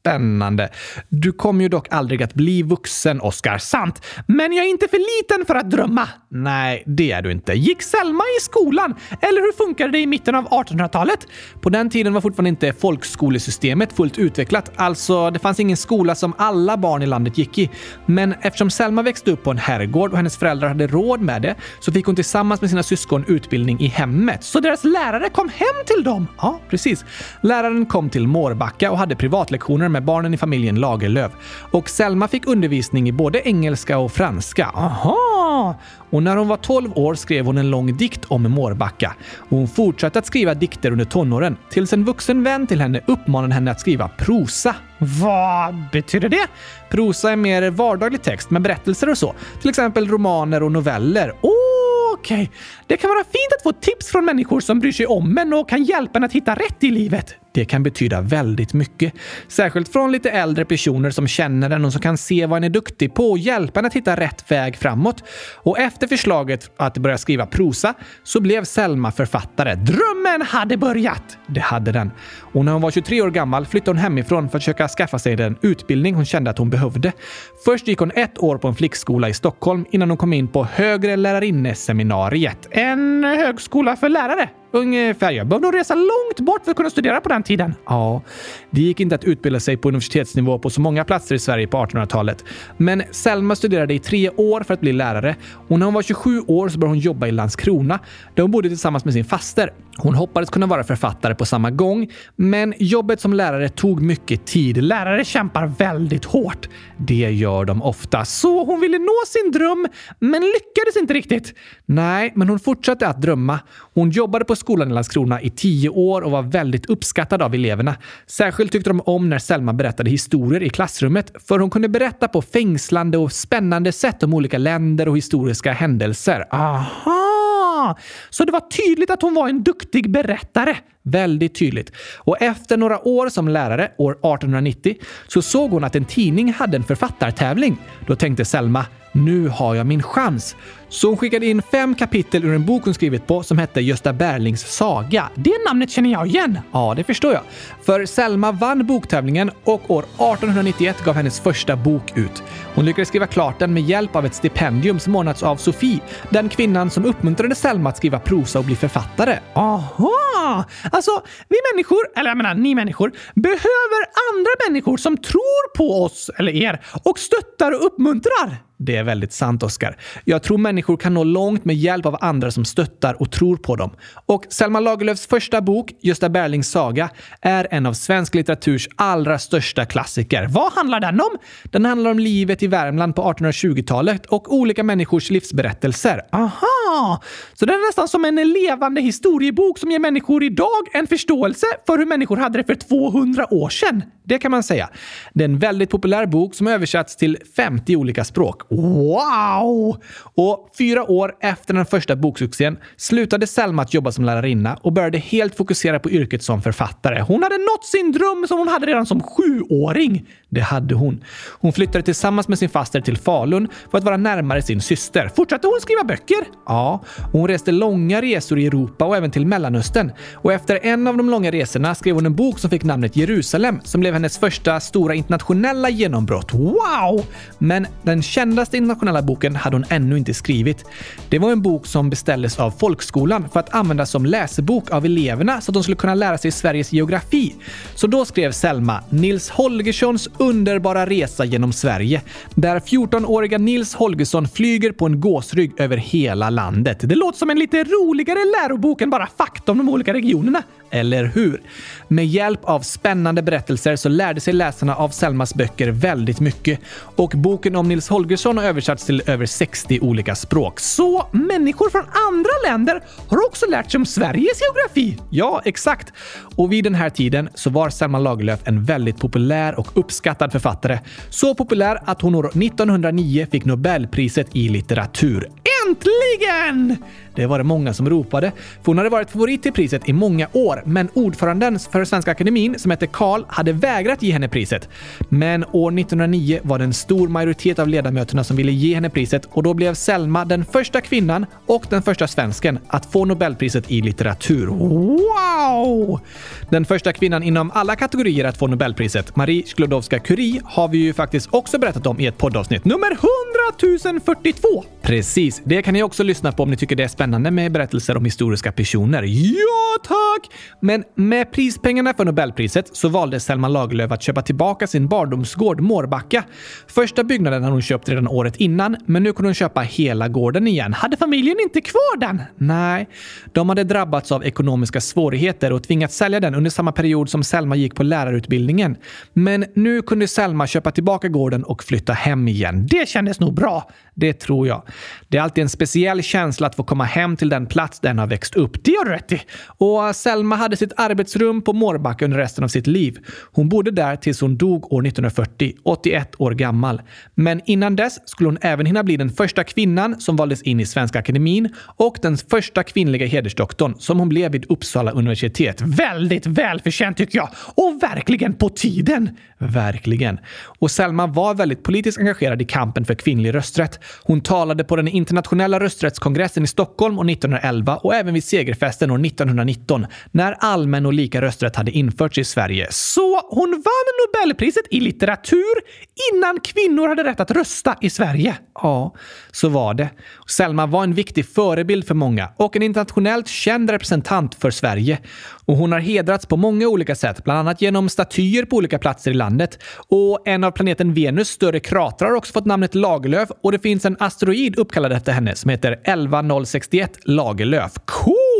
Spännande. Du kommer ju dock aldrig att bli vuxen, Oscar. Sant. Men jag är inte för liten för att drömma. Nej, det är du inte. Gick Selma i skolan? Eller hur funkade det i mitten av 1800-talet? På den tiden var fortfarande inte folkskolesystemet fullt utvecklat. Alltså, det fanns ingen skola som alla barn i landet gick i. Men eftersom Selma växte upp på en herrgård och hennes föräldrar hade råd med det så fick hon tillsammans med sina syskon utbildning i hemmet. Så deras lärare kom hem till dem? Ja, precis. Läraren kom till Mårbacka och hade privatlektioner med barnen i familjen Lagerlöf. Och Selma fick undervisning i både engelska och franska. Aha! Och när hon var 12 år skrev hon en lång dikt om Mårbacka. Och hon fortsatte att skriva dikter under tonåren tills en vuxen vän till henne uppmanade henne att skriva prosa. Vad betyder det? Prosa är mer vardaglig text med berättelser och så. Till exempel romaner och noveller. Oh! Okej, okay. det kan vara fint att få tips från människor som bryr sig om en och kan hjälpa en att hitta rätt i livet. Det kan betyda väldigt mycket. Särskilt från lite äldre personer som känner den och som kan se vad en är duktig på och hjälpa en att hitta rätt väg framåt. Och efter förslaget att börja skriva prosa så blev Selma författare. Drömmen hade börjat! Det hade den. Och när hon var 23 år gammal flyttade hon hemifrån för att försöka skaffa sig den utbildning hon kände att hon behövde. Först gick hon ett år på en flickskola i Stockholm innan hon kom in på Högre lärarinneseminariet. En högskola för lärare? Ungefär. Jag behövde resa långt bort för att kunna studera på den tiden. Ja, det gick inte att utbilda sig på universitetsnivå på så många platser i Sverige på 1800-talet. Men Selma studerade i tre år för att bli lärare och när hon var 27 år så började hon jobba i Landskrona där hon bodde tillsammans med sin faster. Hon hoppades kunna vara författare på samma gång, men jobbet som lärare tog mycket tid. Lärare kämpar väldigt hårt. Det gör de ofta. Så hon ville nå sin dröm, men lyckades inte riktigt. Nej, men hon fortsatte att drömma. Hon jobbade på skolan i Landskrona i tio år och var väldigt uppskattad av eleverna. Särskilt tyckte de om när Selma berättade historier i klassrummet, för hon kunde berätta på fängslande och spännande sätt om olika länder och historiska händelser. Aha! Så det var tydligt att hon var en duktig berättare. Väldigt tydligt. Och efter några år som lärare, år 1890, så såg hon att en tidning hade en författartävling. Då tänkte Selma, nu har jag min chans. Så hon skickade in fem kapitel ur en bok hon skrivit på som hette Gösta Berlings saga. Det namnet känner jag igen! Ja, det förstår jag. För Selma vann boktävlingen och år 1891 gav hennes första bok ut. Hon lyckades skriva klart den med hjälp av ett stipendium som ordnats av Sofie, den kvinnan som uppmuntrade Selma att skriva prosa och bli författare. Aha! Alltså, vi människor, eller jag menar ni människor, behöver andra människor som tror på oss, eller er, och stöttar och uppmuntrar. Det är väldigt sant, Oskar. Jag tror människor kan nå långt med hjälp av andra som stöttar och tror på dem. Och Selma Lagerlöfs första bok, Gösta Berlings saga, är en av svensk litteraturs allra största klassiker. Vad handlar den om? Den handlar om livet i Värmland på 1820-talet och olika människors livsberättelser. Aha! Så den är nästan som en levande historiebok som ger människor idag en förståelse för hur människor hade det för 200 år sedan. Det kan man säga. Det är en väldigt populär bok som översatts till 50 olika språk Wow! Och fyra år efter den första boksuccén slutade Selma att jobba som lärarinna och började helt fokusera på yrket som författare. Hon hade nått sin dröm som hon hade redan som sjuåring. Det hade hon. Hon flyttade tillsammans med sin faster till Falun för att vara närmare sin syster. Fortsatte hon skriva böcker? Ja, hon reste långa resor i Europa och även till Mellanöstern. Och efter en av de långa resorna skrev hon en bok som fick namnet Jerusalem som blev hennes första stora internationella genombrott. Wow! Men den kända kändaste internationella boken hade hon ännu inte skrivit. Det var en bok som beställdes av folkskolan för att användas som läsebok av eleverna så att de skulle kunna lära sig Sveriges geografi. Så då skrev Selma Nils Holgerssons underbara resa genom Sverige, där 14-åriga Nils Holgersson flyger på en gåsrygg över hela landet. Det låter som en lite roligare lärobok än bara fakta om de olika regionerna. Eller hur? Med hjälp av spännande berättelser så lärde sig läsarna av Selmas böcker väldigt mycket och boken om Nils Holgersson har översatts till över 60 olika språk. Så människor från andra länder har också lärt sig om Sveriges geografi? Ja, exakt. Och vid den här tiden så var Selma Lagerlöf en väldigt populär och uppskattad författare. Så populär att hon år 1909 fick Nobelpriset i litteratur. Äntligen! Det var det många som ropade, för hon hade varit favorit till priset i många år, men ordföranden för Svenska Akademin, som hette Karl, hade vägrat ge henne priset. Men år 1909 var det en stor majoritet av ledamöterna som ville ge henne priset och då blev Selma den första kvinnan och den första svensken att få Nobelpriset i litteratur. Wow! Den första kvinnan inom alla kategorier att få Nobelpriset, Marie Sklodowska-Curie, har vi ju faktiskt också berättat om i ett poddavsnitt. Nummer 100 042! Precis, det kan ni också lyssna på om ni tycker det är spännande med berättelser om historiska personer. Ja, tack! Men med prispengarna för Nobelpriset så valde Selma Lagerlöf att köpa tillbaka sin barndomsgård Mårbacka. Första byggnaden hade hon köpt redan året innan, men nu kunde hon köpa hela gården igen. Hade familjen inte kvar den? Nej, de hade drabbats av ekonomiska svårigheter och tvingats sälja den under samma period som Selma gick på lärarutbildningen. Men nu kunde Selma köpa tillbaka gården och flytta hem igen. Det kändes nog bra. Det tror jag. Det är alltid en speciell känsla att få komma hem till den plats där har växt upp. Det har du rätt i. Och Selma hade sitt arbetsrum på Mårbacka under resten av sitt liv. Hon bodde där tills hon dog år 1940, 81 år gammal. Men innan dess skulle hon även hinna bli den första kvinnan som valdes in i Svenska Akademin och den första kvinnliga hedersdoktorn som hon blev vid Uppsala universitet. Väldigt välförtjänt tycker jag! Och verkligen på tiden! Verkligen. Och Selma var väldigt politiskt engagerad i kampen för kvinnlig rösträtt. Hon talade på den internationella rösträttskongressen i Stockholm år 1911 och även vid segerfesten år 1919 när allmän och lika rösträtt hade införts i Sverige. Så hon vann Nobelpriset i litteratur innan kvinnor hade rätt att rösta i Sverige. Ja, så var det. Selma var en viktig förebild för många och en internationellt känd representant för Sverige. Och hon har hedrats på många olika sätt, bland annat genom statyer på olika platser i landet. Och en av planeten Venus större kratrar har också fått namnet Lagerlöf och det finns en asteroid uppkallad efter henne som heter 11061 Lagerlöf.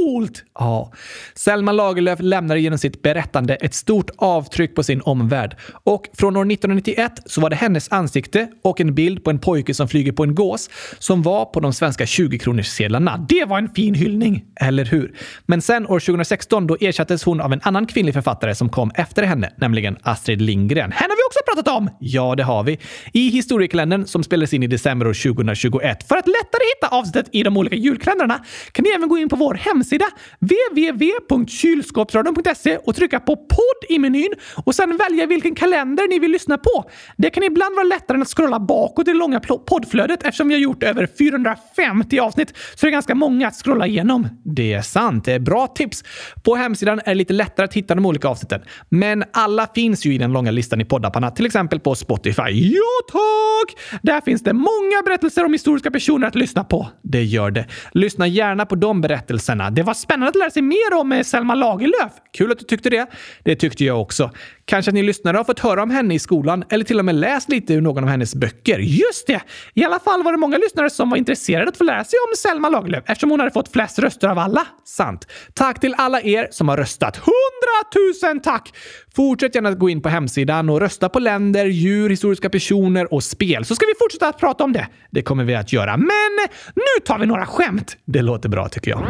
Coolt! Ja. Selma Lagerlöf lämnade genom sitt berättande ett stort avtryck på sin omvärld. Och från år 1991 så var det hennes ansikte och en bild på en pojke som flyger på en gås som var på de svenska 20-kronorssedlarna. Det var en fin hyllning, eller hur? Men sen år 2016 då ersattes hon av en annan kvinnlig författare som kom efter henne, nämligen Astrid Lindgren. Henne har vi också pratat om! Ja, det har vi. I historiekalendern som spelades in i december år 2021. För att lättare hitta avsnittet i de olika julkalendrarna kan ni även gå in på vår hemsida www.kylskåpsradion.se och trycka på podd i menyn och sen välja vilken kalender ni vill lyssna på. Det kan ibland vara lättare än att scrolla bakåt i det långa poddflödet eftersom vi har gjort över 450 avsnitt, så det är ganska många att scrolla igenom. Det är sant. Det är bra tips. På hemsidan är det lite lättare att hitta de olika avsnitten, men alla finns ju i den långa listan i poddapparna, till exempel på Spotify. Ja, tack! Där finns det många berättelser om historiska personer att lyssna på. Det gör det. Lyssna gärna på de berättelserna. Det var spännande att lära sig mer om eh, Selma Lagerlöf. Kul att du tyckte det. Det tyckte jag också. Kanske att ni lyssnare har fått höra om henne i skolan eller till och med läst lite ur någon av hennes böcker. Just det! I alla fall var det många lyssnare som var intresserade att få lära sig om Selma Lagerlöf eftersom hon hade fått flest röster av alla. Sant. Tack till alla er som har röstat. Hundratusen tack! Fortsätt gärna att gå in på hemsidan och rösta på länder, djur, historiska personer och spel så ska vi fortsätta att prata om det. Det kommer vi att göra. Men nu tar vi några skämt. Det låter bra tycker jag.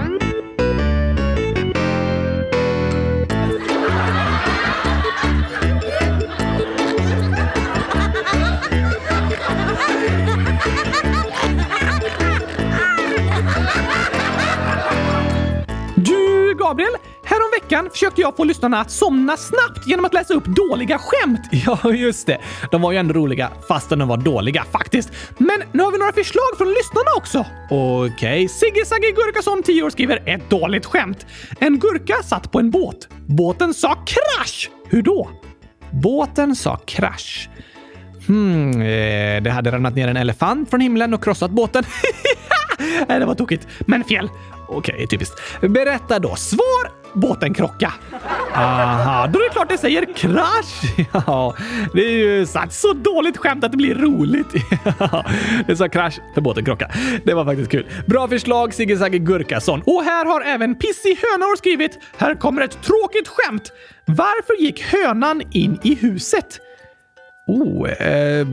Försökte jag få lyssnarna att somna snabbt genom att läsa upp dåliga skämt. Ja, just det. De var ju ändå roliga fastän de var dåliga faktiskt. Men nu har vi några förslag från lyssnarna också. Okej, okay. Sigge Sagge Gurkason, 10 år, skriver ett dåligt skämt. En gurka satt på en båt. Båten sa krasch! Hur då? Båten sa krasch. Hmm, eh, det hade ramlat ner en elefant från himlen och krossat båten. det var tokigt, men fel. Okej, okay, typiskt. Berätta då. Svar! Båten krocka. Aha, då är det klart det säger krasch. Ja, det är ju sagt så dåligt skämt att det blir roligt. det sa krasch för båten krocka. Det var faktiskt kul. Bra förslag Sigge Sagge Gurkason. Och här har även Pissi Hönor skrivit. Här kommer ett tråkigt skämt. Varför gick hönan in i huset? Oh, eh,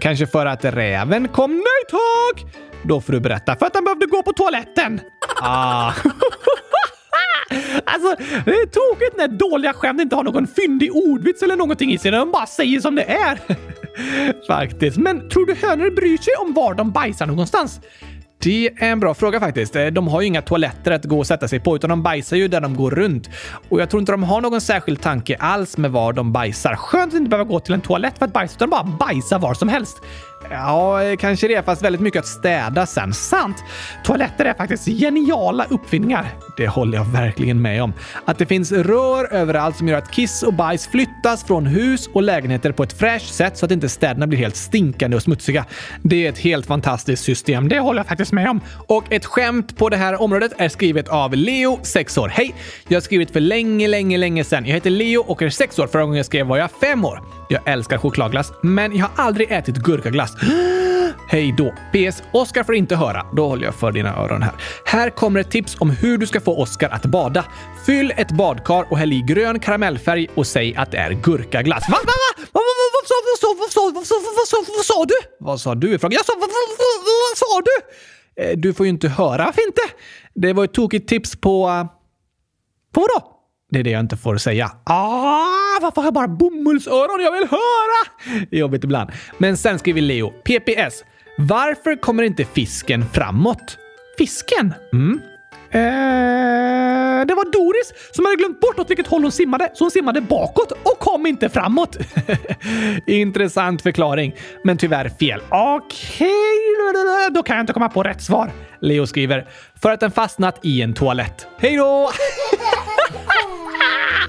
kanske för att räven kom? Nej tack! Då får du berätta. För att han behövde gå på toaletten. Ah. Alltså, det är tokigt när dåliga skämt inte har någon fyndig ordvits eller någonting i sig. De bara säger som det är. Faktiskt. Men tror du hönor bryr sig om var de bajsar någonstans? Det är en bra fråga faktiskt. Eh, de har ju inga toaletter att gå och sätta sig på, utan de bajsar ju där de går runt. Och jag tror inte de har någon särskild tanke alls med var de bajsar. Skönt att inte behöva gå till en toalett för att bajsa, utan bara bajsa var som helst. Ja, eh, kanske det, fast väldigt mycket att städa sen. Sant! Toaletter är faktiskt geniala uppfinningar. Det håller jag verkligen med om. Att det finns rör överallt som gör att kiss och bajs flyttas från hus och lägenheter på ett fräscht sätt så att inte städerna blir helt stinkande och smutsiga. Det är ett helt fantastiskt system. Det håller jag faktiskt med om. Och ett skämt på det här området är skrivet av Leo, 6 år. Hej! Jag har skrivit för länge, länge, länge sedan. Jag heter Leo och är 6 år. Förra gången jag skrev var jag 5 år. Jag älskar chokladglass, men jag har aldrig ätit gurkaglass. Hej då! PS. Oskar får inte höra. Då håller jag för dina öron här. Här kommer ett tips om hur du ska få Oskar att bada. Fyll ett badkar och häll i grön karamellfärg och säg att det är gurkaglass. Va? Va? Va? Vad sa du? Vad sa du? Jag sa vad sa du? Eh, du får ju inte höra. Varför inte? Det var ett tokigt tips på... Eh, på vadå? Det är det jag inte får säga. Ah, varför har jag bara bomullsöron? Jag vill höra! Jobbigt ibland. Men sen skriver Leo. PPS. Varför kommer inte fisken framåt? Fisken? Mm. Eh, det var Doris som hade glömt bort åt vilket håll hon simmade, så hon simmade bakåt och kom inte framåt. Intressant förklaring, men tyvärr fel. Okej, okay. då kan jag inte komma på rätt svar. Leo skriver för att den fastnat i en toalett. Hej då!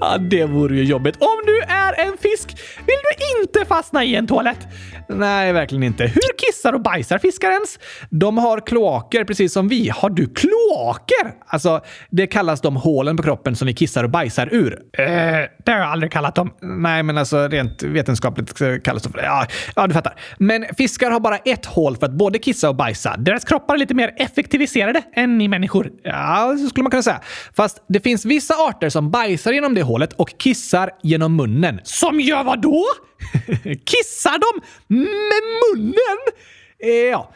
Ja, det vore ju jobbigt. Om du är en fisk vill du inte fastna i en toalett. Nej, verkligen inte. Hur kissar och bajsar fiskar ens? De har kloaker precis som vi. Har du kloaker? Alltså, det kallas de hålen på kroppen som vi kissar och bajsar ur. Eh, det har jag aldrig kallat dem. Nej, men alltså rent vetenskapligt kallas de för det. Ja, ja, du fattar. Men fiskar har bara ett hål för att både kissa och bajsa. Deras kroppar är lite mer effektiviserade än ni människor. Ja, så skulle man kunna säga. Fast det finns vissa arter som bajsar genom det hålet och kissar genom munnen. Som gör vad då? Kissar de med munnen? Eh, ja,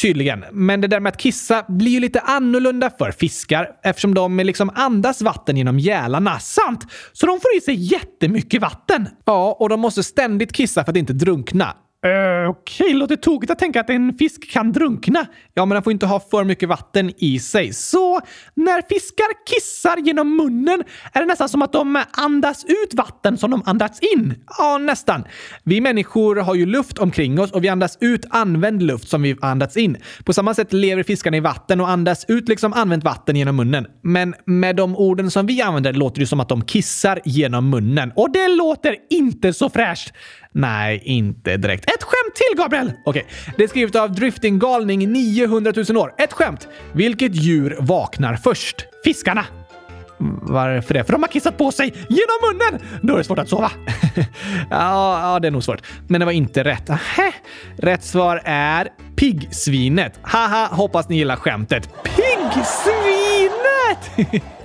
tydligen. Men det där med att kissa blir ju lite annorlunda för fiskar eftersom de liksom andas vatten genom gälarna. Sant! Så de får i sig jättemycket vatten. Ja, och de måste ständigt kissa för att inte drunkna. Uh, Okej, okay. låter tokigt att tänka att en fisk kan drunkna. Ja, men den får inte ha för mycket vatten i sig. Så när fiskar kissar genom munnen är det nästan som att de andas ut vatten som de andats in. Ja, nästan. Vi människor har ju luft omkring oss och vi andas ut använd luft som vi andats in. På samma sätt lever fiskarna i vatten och andas ut liksom använt vatten genom munnen. Men med de orden som vi använder låter det som att de kissar genom munnen. Och det låter inte så fräscht. Nej, inte direkt. Ett skämt till, Gabriel! Okej, okay. det är skrivet av Driftinggalning 900 000 år. Ett skämt. Vilket djur vaknar först? Fiskarna. Varför det? För de har kissat på sig genom munnen! Då är det svårt att sova. ja, ja, det är nog svårt. Men det var inte rätt. Aha. Rätt svar är piggsvinet. Haha, hoppas ni gillar skämtet. Piggsvinet!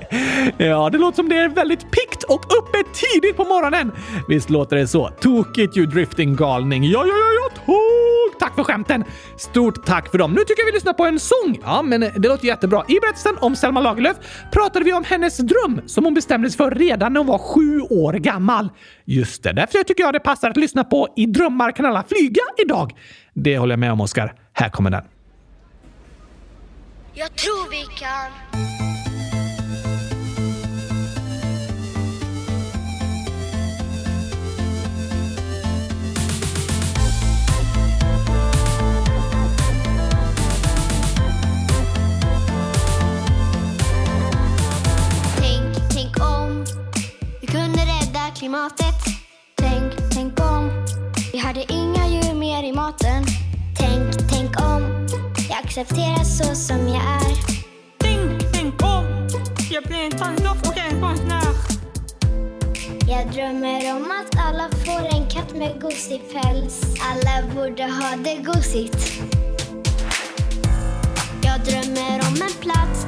Ja, det låter som det är väldigt pikt och uppe tidigt på morgonen. Visst låter det så? Tokigt ju drifting-galning. Ja, ja, ja, ja, tok! Tack för skämten! Stort tack för dem. Nu tycker jag vi lyssnar på en sång. Ja, men eh, det låter jättebra. I berättelsen om Selma Lagerlöf pratade vi om hennes dröm som hon bestämde sig för redan när hon var sju år gammal. Just det, därför tycker jag det passar att lyssna på I drömmar kan alla flyga idag. Det håller jag med om, Oskar. Här kommer den. Jag tror vi kan klimatet. Tänk, tänk om. Vi hade inga djur mer i maten. Tänk, tänk om. Jag accepterar så som jag är. Tänk, tänk om. Jag blir en tandlopp och en konstnär. Jag drömmer om att alla får en katt med gosig päls. Alla borde ha det gosigt. Jag drömmer om en plats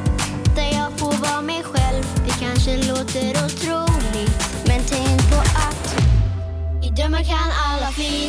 där jag får vara mig själv. Det kanske låter otroligt, men på att i drömmar kan alla fly.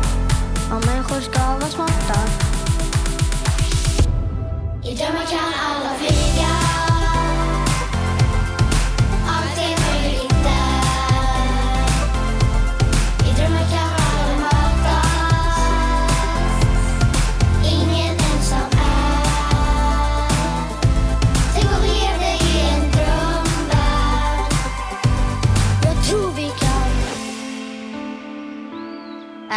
Och människor ska vara smarta. I drömmar kan alla flyga.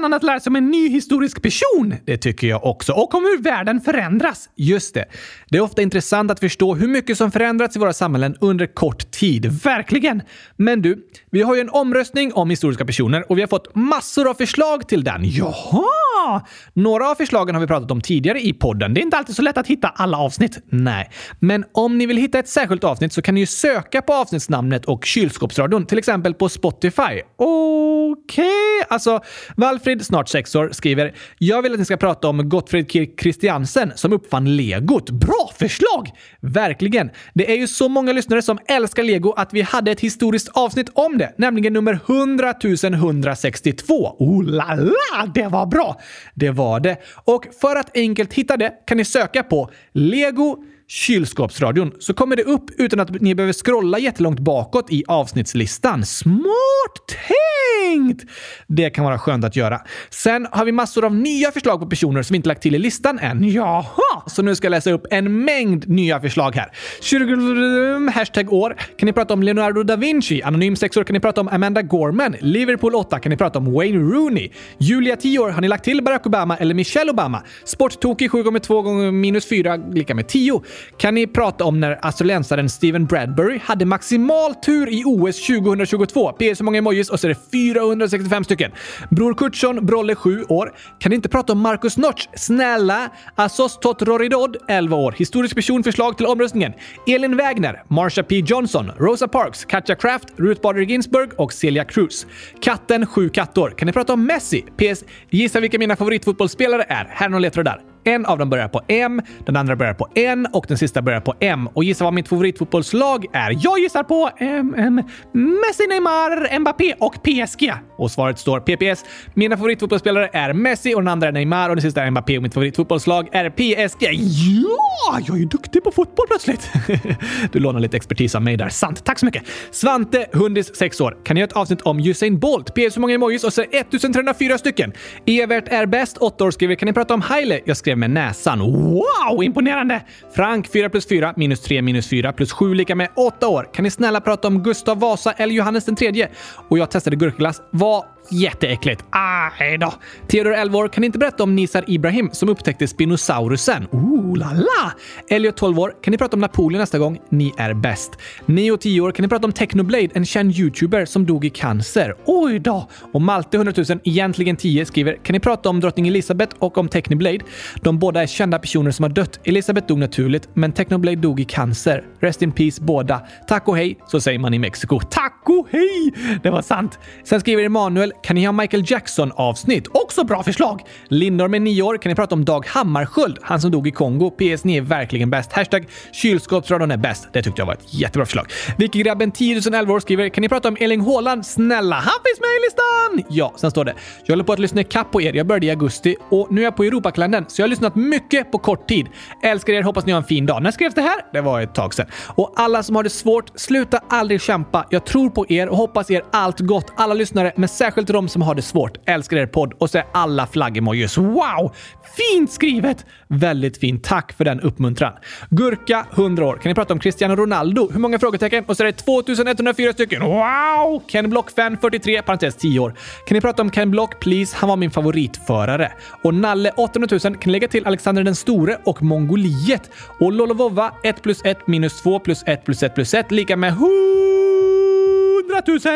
Spännande att lära sig om en ny historisk person. Det tycker jag också. Och om hur världen förändras. Just det. Det är ofta intressant att förstå hur mycket som förändrats i våra samhällen under kort tid. Verkligen! Men du, vi har ju en omröstning om historiska personer och vi har fått massor av förslag till den. Jaha! Några av förslagen har vi pratat om tidigare i podden. Det är inte alltid så lätt att hitta alla avsnitt. Nej. Men om ni vill hitta ett särskilt avsnitt så kan ni ju söka på avsnittsnamnet och kylskåpsradion, till exempel på Spotify. Okej, alltså Valfrid, snart sex år, skriver “Jag vill att ni ska prata om Gottfrid Kirk Christiansen som uppfann legot. Bra förslag! Verkligen! Det är ju så många lyssnare som älskar lego att vi hade ett historiskt avsnitt om det, nämligen nummer 100 162. Oh la la! Det var bra! Det var det. Och för att enkelt hitta det kan ni söka på Lego Kylskåpsradion så kommer det upp utan att ni behöver scrolla jättelångt bakåt i avsnittslistan. Smart tänkt! Det kan vara skönt att göra. Sen har vi massor av nya förslag på personer som vi inte lagt till i listan än. Jaha! Så nu ska jag läsa upp en mängd nya förslag här. hashtag år kan ni prata om Leonardo da Vinci. Anonym 6 år kan ni prata om Amanda Gorman. Liverpool 8 kan ni prata om Wayne Rooney. Julia 10 år har ni lagt till Barack Obama eller Michelle Obama. Sporttokig 7 gånger 2 gånger minus 4 lika med 10. Kan ni prata om när australiensaren Steven Bradbury hade maximal tur i OS 2022? PS hur många emojis och så är det 465 stycken. Bror Kurtsson, Brolle 7 år. Kan ni inte prata om Marcus Notch? Snälla! Assos Totroridod 11 år. Historisk person förslag till omröstningen. Elin Wägner, Marsha P Johnson, Rosa Parks, Katja Kraft, Ruth Bader Ginsburg och Celia Cruz. Katten 7 kattor. Kan ni prata om Messi? PS. Gissa vilka mina favoritfotbollsspelare är. Här är några ledtrådar. En av dem börjar på M, den andra börjar på N och den sista börjar på M. Och gissa vad mitt favoritfotbollslag är? Jag gissar på M, M, Messi, Neymar, Mbappé och PSG. Och svaret står PPS. Mina favoritfotbollsspelare är Messi och den andra är Neymar och den sista är Mbappé och mitt favoritfotbollslag är PSG. Ja, jag är ju duktig på fotboll plötsligt. du lånar lite expertis av mig där. Sant. Tack så mycket. Svante, hundis, 6 år. Kan jag göra ett avsnitt om Usain Bolt? PS hur många emojis? Och så 1304 stycken. Evert är bäst, 8 år skriver. Kan ni prata om Haile? Jag skrev med näsan. Wow, imponerande! Frank, 4 plus 4 minus 3 minus 4 plus 7 lika med 8 år. Kan ni snälla prata om Gustav Vasa eller Johannes den tredje? Och jag testade gurkaglass. Vad jätteäckligt. Ah, Aj då. Theodor 11 år kan ni inte berätta om Nisar Ibrahim som upptäckte Spinosaurusen. Ooh la la! Elliot 12 år kan ni prata om Napoleon nästa gång? Ni är bäst. Neo 10 år kan ni prata om Technoblade, en känd youtuber som dog i cancer. Oj då! Och Malte 100 000, egentligen 10, skriver kan ni prata om drottning Elizabeth och om Technoblade? De båda är kända personer som har dött. Elizabeth dog naturligt, men Technoblade dog i cancer. Rest in peace båda. Tack och hej, så säger man i Mexiko. Tack och hej! Det var sant. Sen skriver Emanuel kan ni ha Michael Jackson-avsnitt? Också bra förslag! Lindor med 9 år kan ni prata om Dag Hammarskjöld, han som dog i Kongo. PS, ni är verkligen bäst. Hashtag kylskåpsradion är bäst. Det tyckte jag var ett jättebra förslag. Vicky-grabben 10 011 år skriver kan ni prata om Elin Haaland? Snälla, han finns med i listan! Ja, sen står det. Jag håller på att lyssna kapp på er. Jag började i augusti och nu är jag på Europakalendern, så jag har lyssnat mycket på kort tid. Älskar er, hoppas ni har en fin dag. När skrevs det här? Det var ett tag sedan. Och alla som har det svårt, sluta aldrig kämpa. Jag tror på er och hoppas er allt gott. Alla lyssnare, men särskilt till de som har det svårt. Älskar er podd och så är alla flaggemojis. Wow! Fint skrivet! Väldigt fint. Tack för den uppmuntran. Gurka, 100 år. Kan ni prata om Cristiano Ronaldo? Hur många frågetecken? Och så är det 2104 stycken. Wow! Ken Block fan 43, parentes 10 år. Kan ni prata om Ken Block, please? Han var min favoritförare. Och Nalle, 800 000. Kan ni lägga till Alexander den store och Mongoliet? Och Lolovova, 1 plus 1 minus 2 plus 1 plus 1 plus 1 lika med 100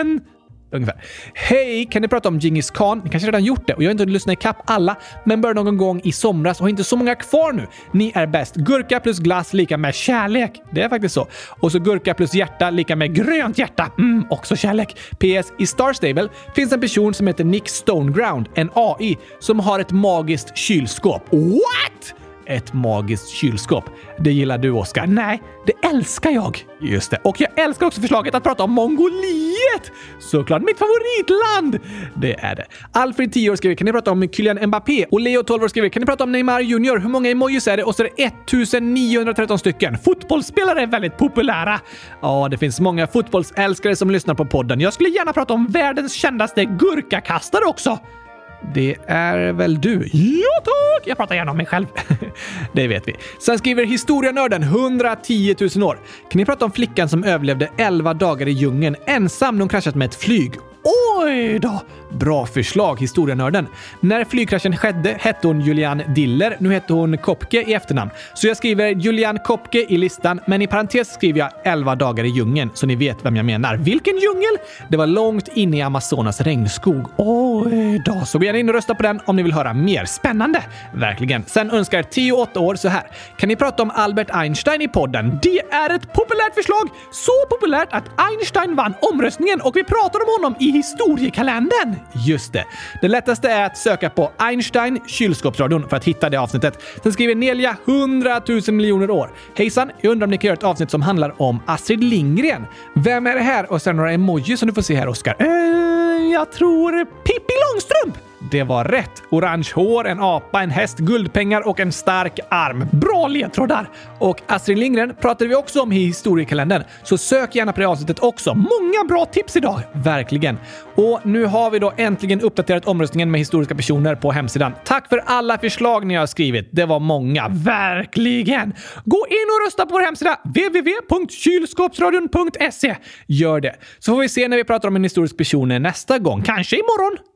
000! Ungefär. Hej! Kan ni prata om Genghis Khan? Ni kanske redan gjort det och jag har inte lyssnat ikapp alla, men började någon gång i somras och har inte så många kvar nu. Ni är bäst. Gurka plus glass lika med kärlek. Det är faktiskt så. Och så gurka plus hjärta lika med grönt hjärta. Mm, också kärlek. PS. I Star Stable finns en person som heter Nick Stoneground, en AI, som har ett magiskt kylskåp. What? Ett magiskt kylskåp. Det gillar du, Oskar. Nej, det älskar jag. Just det. Och jag älskar också förslaget att prata om Mongoliet! Såklart mitt favoritland! Det är det. Alfred, 10 år, skriver kan ni prata om Kylian Mbappé? Och Leo, 12 år, skriver kan ni prata om Neymar Junior? Hur många emojis är det? Och så är det 1913 stycken. Fotbollsspelare är väldigt populära. Ja, det finns många fotbollsälskare som lyssnar på podden. Jag skulle gärna prata om världens kändaste gurkakastare också. Det är väl du? Ja tack! Jag pratar gärna om mig själv. det vet vi. Sen skriver historienörden 110 000 år. Kan ni prata om flickan som överlevde 11 dagar i djungeln ensam när hon kraschat med ett flyg? Oj då! Bra förslag, historienörden. När flygkraschen skedde hette hon Julian Diller. Nu heter hon Kopke i efternamn. Så jag skriver Julian Kopke i listan, men i parentes skriver jag 11 dagar i djungeln så ni vet vem jag menar. Vilken djungel? Det var långt inne i Amazonas regnskog. Oj då! Så gå gärna in och rösta på den om ni vill höra mer. Spännande! Verkligen. Sen önskar 10-8 år så här. Kan ni prata om Albert Einstein i podden? Det är ett populärt förslag! Så populärt att Einstein vann omröstningen och vi pratar om honom i historiekalendern. Just det. Det lättaste är att söka på Einstein kylskåpsradion för att hitta det avsnittet. Sen skriver Nelia 100 000 miljoner år. Hejsan! Jag undrar om ni kan göra ett avsnitt som handlar om Astrid Lindgren. Vem är det här? Och sen några emojis som du får se här, Oskar. Eh, jag tror Pippi Långstrump! Det var rätt. Orange hår, en apa, en häst, guldpengar och en stark arm. Bra ledtrådar! Och Astrid Lindgren pratade vi också om i historiekalendern, så sök gärna på det avsnittet också. Många bra tips idag! Verkligen. Och nu har vi då äntligen uppdaterat omröstningen med historiska personer på hemsidan. Tack för alla förslag ni har skrivit. Det var många. Verkligen! Gå in och rösta på vår hemsida www.kylskåpsradion.se. Gör det, så får vi se när vi pratar om en historisk person nästa gång. Kanske imorgon?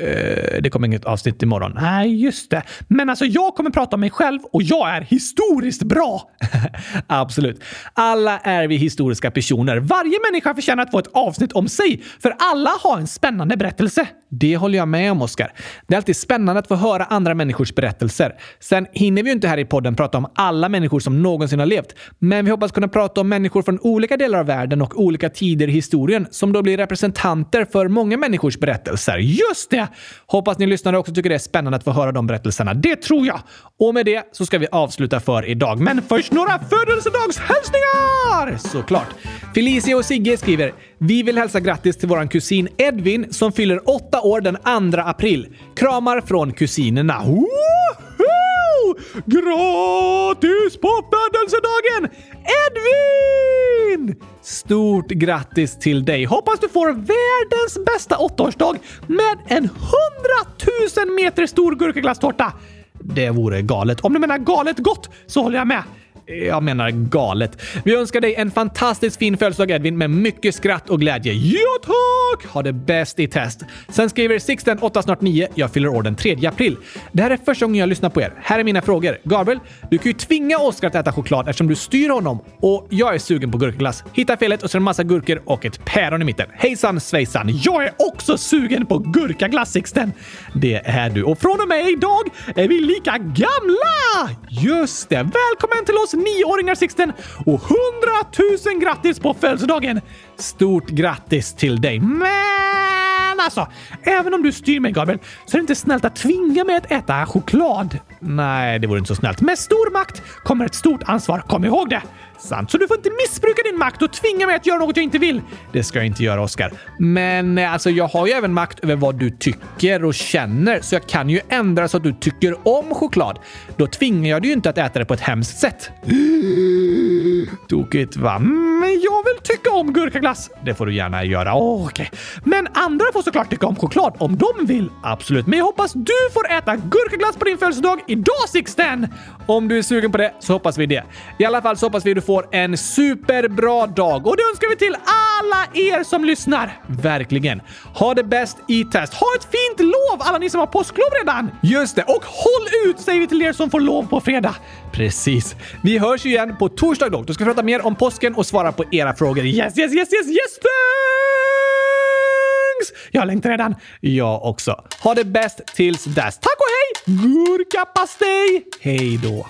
Eh, det kommer inget avsnitt imorgon. Nej, just det. Men alltså, jag kommer prata om mig själv och jag är historiskt bra! Absolut. Alla är vi historiska personer. Varje människa förtjänar att få ett avsnitt om sig, för alla har en spännande berättelse. Det håller jag med om, Oskar. Det är alltid spännande att få höra andra människors berättelser. Sen hinner vi ju inte här i podden prata om alla människor som någonsin har levt, men vi hoppas kunna prata om människor från olika delar av världen och olika tider i historien som då blir representanter för många människors berättelser. Just det! Hoppas ni lyssnare också tycker det är spännande att få höra de berättelserna. Det tror jag! Och med det så ska vi avsluta för idag. Men först några födelsedagshälsningar! Såklart. Felicia och Sigge skriver “Vi vill hälsa grattis till våran kusin Edvin som fyller åtta år den 2 april. Kramar från kusinerna.” Woho! Gratis på födelsedagen Edvin! Stort grattis till dig! Hoppas du får världens bästa åttaårsdag med en hundratusen meter stor gurkaglasstårta. Det vore galet. Om du menar galet gott så håller jag med. Jag menar galet. Vi önskar dig en fantastiskt fin födelsedag Edvin med mycket skratt och glädje. Ja tack! Ha det bäst i test. Sen skriver Sixten 8 snart 9. Jag fyller år den 3 april. Det här är första gången jag lyssnar på er. Här är mina frågor. Gabriel, du kan ju tvinga Oskar att äta choklad eftersom du styr honom. Och jag är sugen på gurkaglass. Hitta felet och så en massa gurkor och ett päron i mitten. Hejsan svejsan! Jag är också sugen på gurkaglass Sixten! Det är du. Och från och med idag är vi lika gamla! Just det. Välkommen till oss nioåringar Sixten och hundratusen grattis på födelsedagen! Stort grattis till dig! Men alltså, även om du styr mig Gabriel så är det inte snällt att tvinga mig att äta choklad. Nej, det vore inte så snällt. Med stor makt kommer ett stort ansvar. Kom ihåg det! Sant, så du får inte missbruka din makt och tvinga mig att göra något jag inte vill. Det ska jag inte göra, Oskar. Men eh, alltså, jag har ju även makt över vad du tycker och känner, så jag kan ju ändra så att du tycker om choklad. Då tvingar jag dig ju inte att äta det på ett hemskt sätt. Tokigt va? Men jag vill tycka om gurkaglass. Det får du gärna göra. Oh, Okej. Men andra får såklart tycka om choklad om de vill. Absolut. Men jag hoppas du får äta gurkaglass på din födelsedag idag Sixten! Om du är sugen på det så hoppas vi det. I alla fall så hoppas vi du får en superbra dag och det önskar vi till alla er som lyssnar. Verkligen. Ha det bäst i test. Ha ett fint lov alla ni som har påsklov redan! Just det, och håll ut säger vi till er som får lov på fredag. Precis. Vi hörs ju igen på torsdag dock. Då ska vi prata mer om påsken och svara på era frågor. Yes, yes, yes, yes, yes! Thanks! Jag längtar redan. Jag också. Ha det bäst tills dess. Tack och hej! Gurkapastej! Hej då!